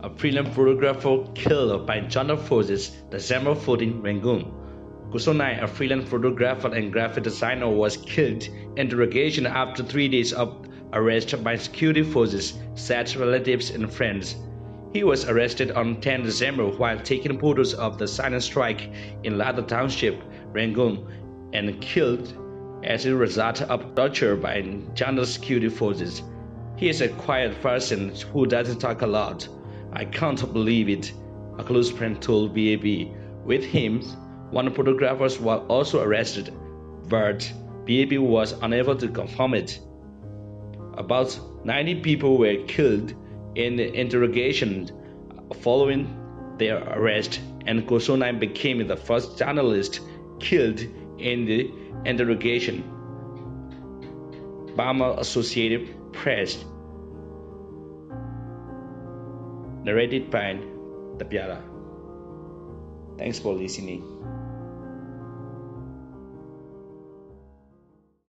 a freelance photographer killed by junta forces December 14, Rangoon. Ko Soe Naing, a freelance photographer and graphic designer, was killed in interrogation after three days of arrest by security forces, said relatives and friends. He was arrested on 10 December while taking photos of the silent strike in Latha Township, Rangoon, and killed as a result of torture by junta security forces. He is a quiet person who doesn't talk a lot. I can't believe it, a close friend told BAP. With him, one photographer was also arrested, but BAP was unable to confirm it. About 90 people were killed in the interrogation following their arrest, and Ko Soe Naing became the first journalist killed in the interrogation. Bama Associated Press. Narrated by Tapiara. Thanks for listening.